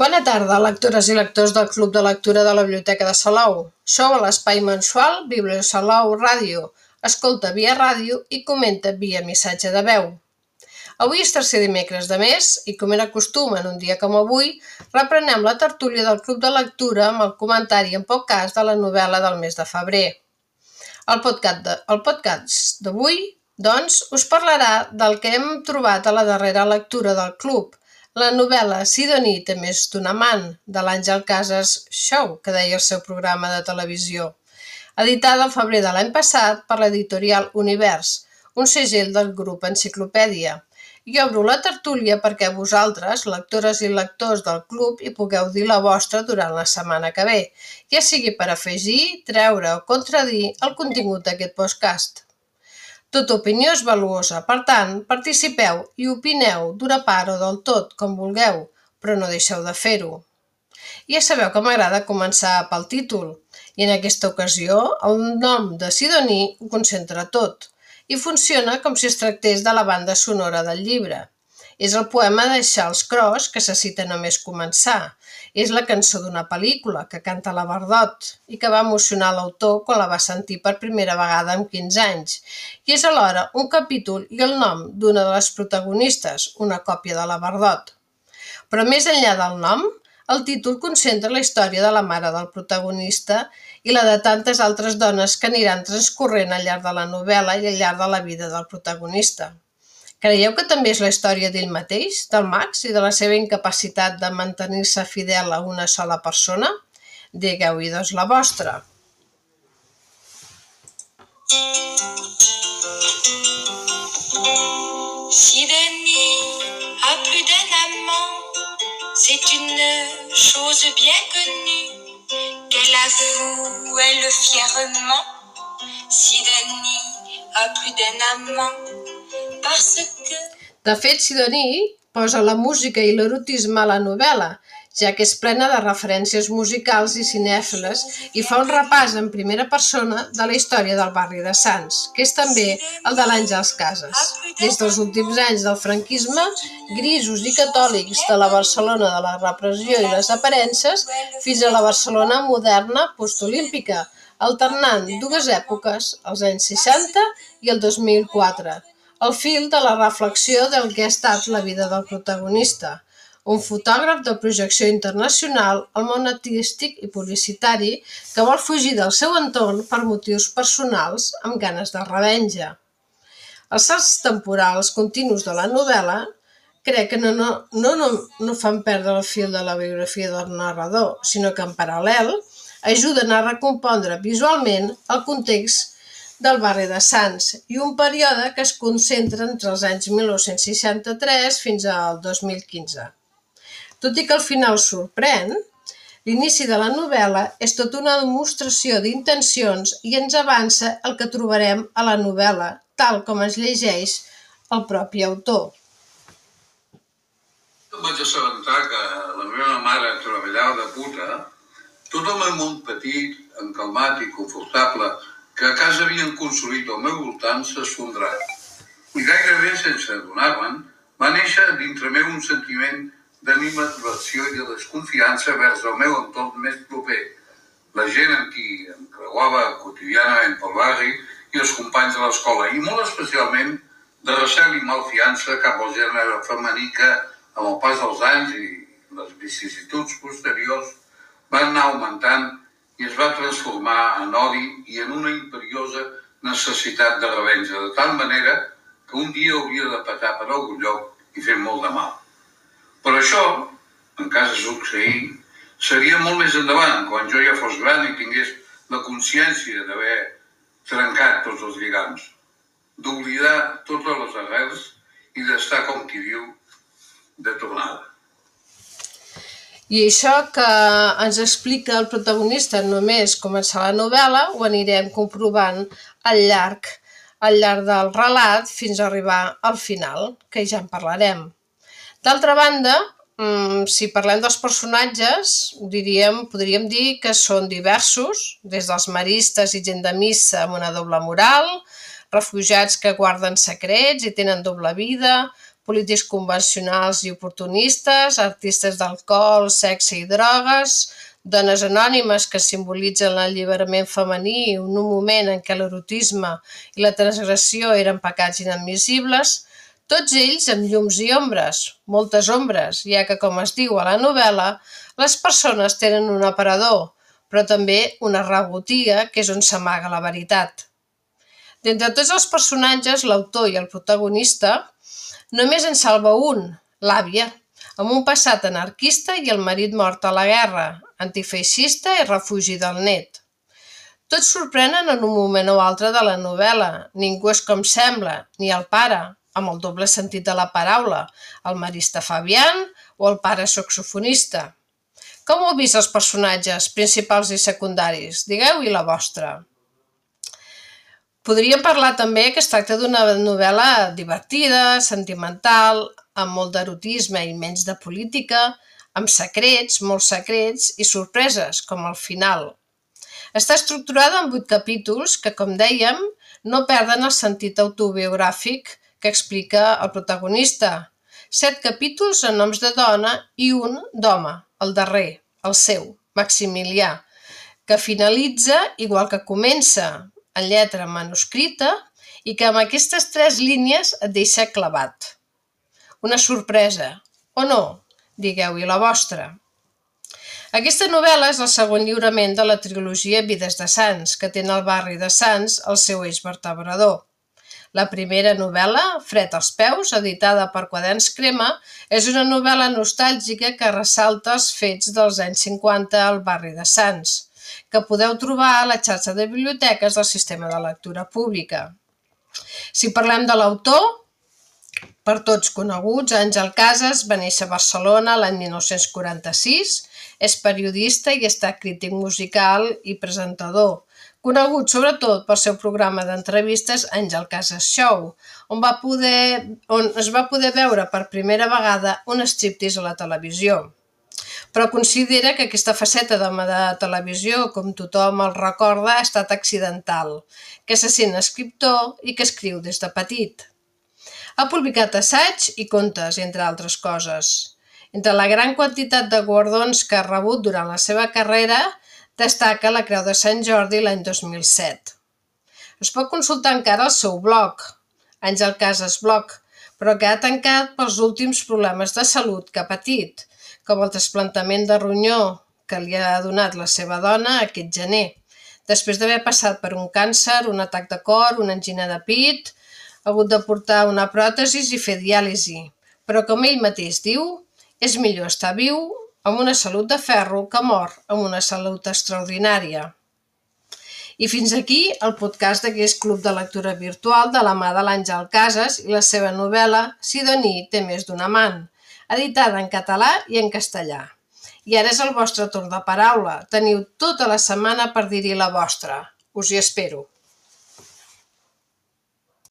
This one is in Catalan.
Bona tarda, lectores i lectors del Club de Lectura de la Biblioteca de Salou. Sou a l'espai mensual Salou Ràdio. Escolta via ràdio i comenta via missatge de veu. Avui és tercer dimecres de mes i, com era costum en un dia com avui, reprenem la tertúlia del Club de Lectura amb el comentari en poc cas de la novel·la del mes de febrer. El podcast d'avui, doncs, us parlarà del que hem trobat a la darrera lectura del club, la novel·la Sidoní té més d'un amant, de l'Àngel Casas Show, que deia el seu programa de televisió, editada al febrer de l'any passat per l'editorial Univers, un segell del grup Enciclopèdia. I obro la tertúlia perquè vosaltres, lectores i lectors del club, hi pugueu dir la vostra durant la setmana que ve, ja sigui per afegir, treure o contradir el contingut d'aquest podcast. Tota opinió és valuosa, per tant, participeu i opineu d'una part o del tot, com vulgueu, però no deixeu de fer-ho. Ja sabeu que m'agrada començar pel títol, i en aquesta ocasió el nom de Sidoní ho concentra tot, i funciona com si es tractés de la banda sonora del llibre. És el poema de Charles Cross que se cita només començar. És la cançó d'una pel·lícula que canta la Bardot i que va emocionar l'autor quan la va sentir per primera vegada amb 15 anys. I és alhora un capítol i el nom d'una de les protagonistes, una còpia de la Bardot. Però més enllà del nom, el títol concentra la història de la mare del protagonista i la de tantes altres dones que aniran transcorrent al llarg de la novel·la i al llarg de la vida del protagonista. Creieu que també és la història d'ell mateix, del Max, i de la seva incapacitat de mantenir-se fidel a una sola persona? Digueu-hi doncs la vostra. Si Denis a plus d'un amant, c'est une chose bien connue qu'elle avoue, elle fièrement. Si Denis a plus d'un amant, de fet, Sidoní posa la música i l'erotisme a la novel·la, ja que és plena de referències musicals i cinèfiles i fa un repàs en primera persona de la història del barri de Sants, que és també el de l'Àngels Cases. Des dels últims anys del franquisme, grisos i catòlics de la Barcelona de la repressió i les aparences, fins a la Barcelona moderna postolímpica, alternant dues èpoques, els anys 60 i el 2004, el fil de la reflexió del que ha estat la vida del protagonista, un fotògraf de projecció internacional al món artístic i publicitari que vol fugir del seu entorn per motius personals amb ganes de revenja. Els salts temporals continus de la novel·la crec que no, no, no, no, no fan perdre el fil de la biografia del narrador, sinó que en paral·lel ajuden a recompondre visualment el context del barri de Sants i un període que es concentra entre els anys 1963 fins al 2015. Tot i que el final sorprèn, l'inici de la novel·la és tota una demostració d'intencions i ens avança el que trobarem a la novel·la, tal com es llegeix el propi autor. Em vaig assabentar que la meva mare treballava de puta, tot meu món petit, encalmat i confortable que a casa havien construït al meu voltant s'esfondrar. I gairebé sense adonar-me'n, va néixer dintre meu un sentiment d'animadversió i de desconfiança vers el meu entorn més proper, la gent amb qui em creuava quotidianament pel barri i els companys de l'escola, i molt especialment de recel i malfiança cap al gènere femení que, amb el pas dels anys i les vicissituds posteriors, van anar augmentant i es va transformar en odi i en una imperiosa necessitat de revenja, de tal manera que un dia hauria de petar per algun lloc i fer molt de mal. Per això, en cas de succeir, seria molt més endavant, quan jo ja fos gran i tingués la consciència d'haver trencat tots els lligams, d'oblidar totes les arrels i d'estar, com qui diu, de tornada. I això que ens explica el protagonista només començar la novel·la ho anirem comprovant al llarg, al llarg del relat fins a arribar al final, que ja en parlarem. D'altra banda, mm, si parlem dels personatges, diríem, podríem dir que són diversos, des dels maristes i gent de missa amb una doble moral, refugiats que guarden secrets i tenen doble vida, polítics convencionals i oportunistes, artistes d'alcohol, sexe i drogues, dones anònimes que simbolitzen l'alliberament femení en un moment en què l'erotisme i la transgressió eren pecats inadmissibles, tots ells amb llums i ombres, moltes ombres, ja que, com es diu a la novel·la, les persones tenen un aparador, però també una rebotiga, que és on s'amaga la veritat. D'entre tots els personatges, l'autor i el protagonista, només en salva un, l'àvia, amb un passat anarquista i el marit mort a la guerra, antifeixista i refugi del net. Tots sorprenen en un moment o altre de la novel·la. Ningú és com sembla, ni el pare, amb el doble sentit de la paraula, el marista Fabián o el pare saxofonista. Com heu vist els personatges principals i secundaris? Digueu-hi la vostra. Podríem parlar també que es tracta d'una novel·la divertida, sentimental, amb molt d'erotisme i menys de política, amb secrets, molts secrets i sorpreses, com al final. Està estructurada en vuit capítols que, com dèiem, no perden el sentit autobiogràfic que explica el protagonista. Set capítols en noms de dona i un d'home, el darrer, el seu, Maximilià, que finalitza igual que comença, en lletra manuscrita i que amb aquestes tres línies et deixa clavat. Una sorpresa, o no? Digueu-hi la vostra. Aquesta novel·la és el segon lliurament de la trilogia Vides de Sants, que té en el barri de Sants el seu eix vertebrador. La primera novel·la, Fred als peus, editada per Quaderns Crema, és una novel·la nostàlgica que ressalta els fets dels anys 50 al barri de Sants, que podeu trobar a la xarxa de biblioteques del sistema de lectura pública. Si parlem de l'autor, per tots coneguts, Àngel Casas va néixer a Barcelona l'any 1946, és periodista i està crític musical i presentador, conegut sobretot pel seu programa d'entrevistes Àngel Casas Show, on, va poder, on es va poder veure per primera vegada un striptease a la televisió però considera que aquesta faceta d'home de televisió, com tothom el recorda, ha estat accidental, que se sent escriptor i que escriu des de petit. Ha publicat assaig i contes, entre altres coses. Entre la gran quantitat de guardons que ha rebut durant la seva carrera, destaca la Creu de Sant Jordi l'any 2007. Es pot consultar encara el seu blog, Àngel Casas Blog, però que ha tancat pels últims problemes de salut que ha patit, com el trasplantament de ronyó que li ha donat la seva dona aquest gener, després d'haver passat per un càncer, un atac de cor, una angina de pit, ha hagut de portar una pròtesi i fer diàlisi. Però com ell mateix diu, és millor estar viu amb una salut de ferro que mor amb una salut extraordinària. I fins aquí el podcast d'aquest club de lectura virtual de la mà de l'Àngel Casas i la seva novel·la Sidoní té més d'un amant, editada en català i en castellà. I ara és el vostre torn de paraula. Teniu tota la setmana per dir-hi la vostra. Us hi espero.